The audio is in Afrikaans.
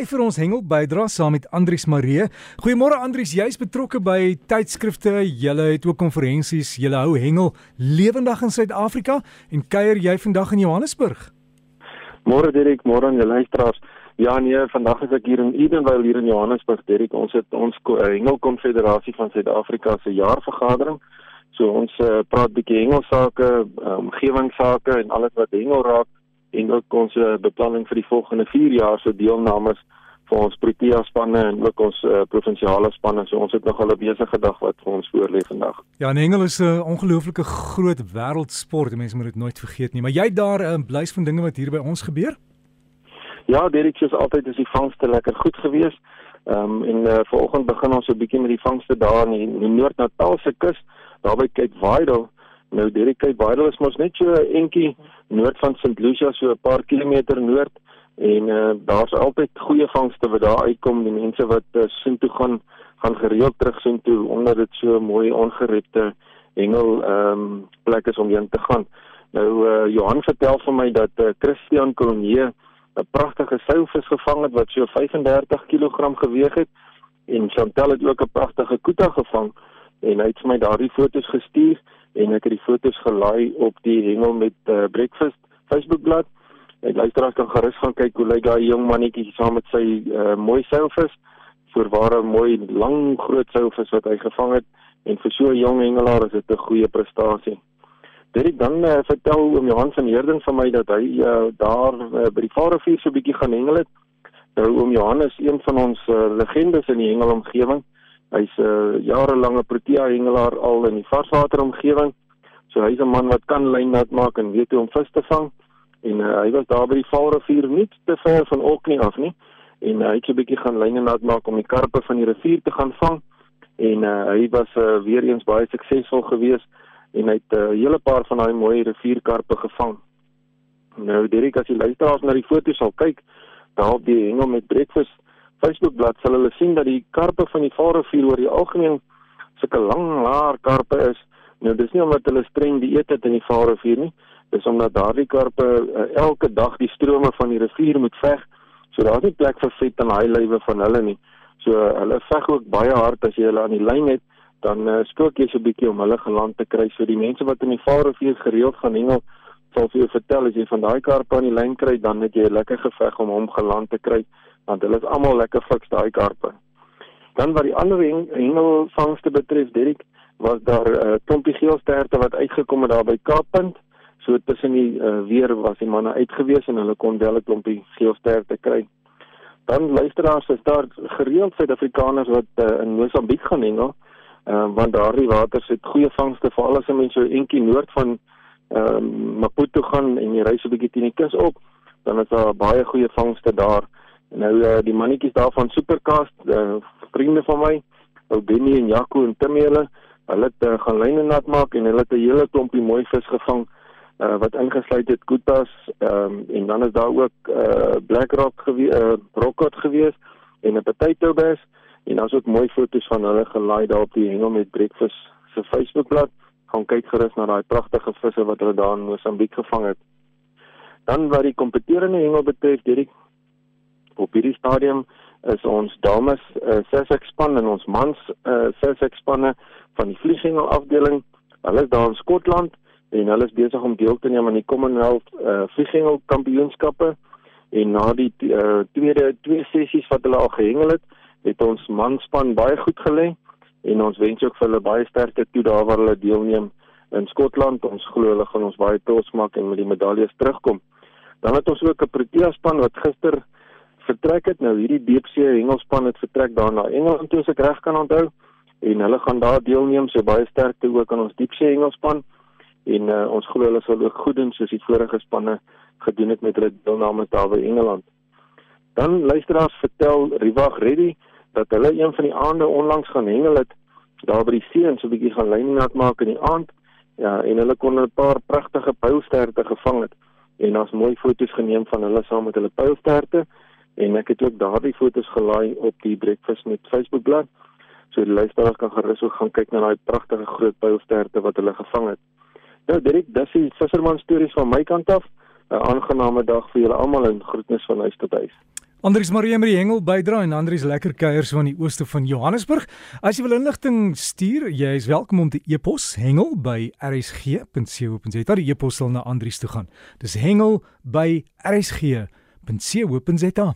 skryf vir ons hengel bydra saam met Andrius Maree. Goeiemôre Andrius, jy's betrokke by tydskrifte, julle het ook konferensies, julle hou hengel lewendig in Suid-Afrika en kuier jy vandag in Johannesburg? Môre Dirk, môre aan julle luisteraars. Ja nee, vandag is ek hier in Edenvale hier in Johannesburg. Dirk, ons het ons uh, Hengel Konfederasie van Suid-Afrika se jaarvergadering. So ons uh, praat bietjie hengelsake, uh, omgewingsake en alles wat hengel raak en ook ons uh, beplanning vir die volgende 4 jaar se deelnames vir ons Protea spanne en ook ons uh, provinsiale spanne. So ons het nog al 'n besige dag wat vir ons voorlê vandag. Ja, en Engel is 'n uh, ongelooflike groot wêreldsport. Mense moet dit nooit vergeet nie. Maar jy daar 'n uh, blys van dinge wat hier by ons gebeur? Ja, Derek, soos altyd is die vangste lekker goed geweest. Ehm um, en uh, vanoggend begin ons so 'n bietjie met die vangste daar in die, die Noord-Natalse kus, daar by Cape Vidal. Nou Derek, Cape Vidal is mos net so entjie noord van St. Lucia so 'n paar kilometer noord. En uh, daar's altyd goeie vangste wat daar uitkom. Die mense wat uh, soontoe gaan gaan gereeld terug soontoe omdat dit so mooi ongerepte hengel ehm um, plek is om heen te gaan. Nou uh, Johan vertel vir my dat uh, Christian Cronje 'n pragtige seilvis gevang het wat so 35 kg geweg het en Chantel het ook 'n pragtige koeta gevang. En hy het vir my daardie foto's gestuur en ek het die foto's gelaai op die hengel met uh, breakfast Facebookblad. Ek luisteraars kan gerus gaan kyk hoe lyk daai jong mannetjie saam met sy uh, mooi seilvis. Voorware mooi lang groot seilvis wat hy gevang het en vir so 'n jong hengelaar is dit 'n goeie prestasie. Dit dan uh, vertel oom Johan van Heerden vir my dat hy uh, daar uh, by die Vaalrivier so 'n bietjie gaan hengel het. Nou oom Johan is een van ons uh, legendes in die hengelomgewing. Hy's 'n uh, jarelange protea hengelaar al in die varswater omgewing. So hy's 'n man wat kan lyn nat maak en weet hoe om vis te vang. En uh, hy was daar by die Vaalrivier nie te ver van Oknie af nie. En uh, hy het 'n bietjie gaan lyne nat maak om die karpe van die rivier te gaan vang. En uh, hy was uh, weer eens baie suksesvol geweest en hy het 'n uh, hele paar van daai mooi rivierkarpe gevang. Nou Derek as jy luisteraars na die foto's sal kyk, daar op die hengel met breakfast Facebookblad sal hulle sien dat die karpe van die Vaalrivier oor die algemeen sulke lang laar karpe is. Nou dis nie omdat hulle streng dieet het in die Vaalrivier nie. Dis omdat daardie karpe uh, elke dag die strome van die rivier moet veg. So daar's nie plek vir vet en haai lywe van hulle nie. So uh, hulle veg ook baie hard as jy hulle aan die lyn het, dan uh, skook jy so 'n bietjie om hulle geland te kry. So die mense wat in die Vaalrivier gereeld gaan hengel, sal vir jou vertel as jy van daai karpe aan die lyn kry, dan het jy 'n lekker geveg om hom geland te kry want hulle is almal lekker fiks daai karpe. Dan wat die ander hengelvangste betref, Dirk, was daar 'n uh, klompie geelsterte wat uitgekom het daar by Kaappunt. So tussen die uh, weer was die manne uitgewees en hulle kon wel 'n klompie geelsterte kry. Dan luisteraars, is daar gereeld Suid-Afrikaners wat uh, in Mosambiek gaan hengel, uh, want daardie waters het goeie vangste veral as mense so entjie noord van uh, Maputo gaan en jy ry so 'n bietjie teen die kus op, dan is daar baie goeie vangste daar. Nou uh, die mannetjies daar van Supercast, uh, vriende van my, ou Benny en Jaco en Tim hulle, hulle het uh, gaan lyne nat maak en hulle het 'n hele klompie mooi vis gevang uh, wat ingesluit het kutas um, en dan is daar ook uh, black rock gewees, uh, rockcod gewees en 'n potato bass en daar's ook mooi foto's van hulle gelaai daar op die hengel met breakfast se Facebookblad. Gaan kyk gerus na daai pragtige visse wat hulle daar in Mosambiek gevang het. Dan wat die kompeterende hengel betref, Dirk, op hierdie stadium is ons dames uh, Sussex span en ons mans uh, Sussex spanne van die vlieghengel afdeling. Hulle is daar in Skotland en hulle is besig om deel te neem aan die Commonwealth uh, vlieghengel kampioenskappe en na die uh, tweede twee sessies wat hulle al gehengel het, het ons manspan baie goed gelê en ons wens ook vir hulle baie sterkte toe daar waar hulle deelneem in Skotland. Ons glo hulle gaan ons baie trots maak en met die medaljes terugkom. Dan het ons ook 'n Protea span wat gister vertrek het. Nou hierdie diepsee hengelspan het vertrek daarna Engeland toe as ek reg kan onthou en hulle gaan daar deelneem so baie sterkte ook aan ons diepsee hengelspan en uh, ons glo hulle sal ook goed doen soos die vorige spanne gedoen het met hulle deelname daar by Engeland. Dan luisteraars vertel Rivag Reddy dat hulle een van die aande onlangs gaan hengel het daar by die see en so 'n bietjie gaan lyne nat maak in die aand. Ja, en hulle kon 'n paar pragtige pylsterte gevang het en daar's mooi foto's geneem van hulle saam met hulle pylsterte en ek het ook daardie foto's gelaai op die breakfast met Facebook bladsy. So die luisteraars kan gerus ook gaan kyk na daai pragtige groot pylsterte wat hulle gevang het. Nou Dirk, dis die visserman stories van my kant af. 'n Aangename dag vir julle almal en groetnis van huis tot huis. Andries Marie met die hengel bydra en Andries lekker kuiers van die ooste van Johannesburg. As jy wil inligting stuur, jy is welkom om te e-pos hengel by rsg.co.za. Die e-pos sal na Andries toe gaan. Dis hengel by rsg.co.za.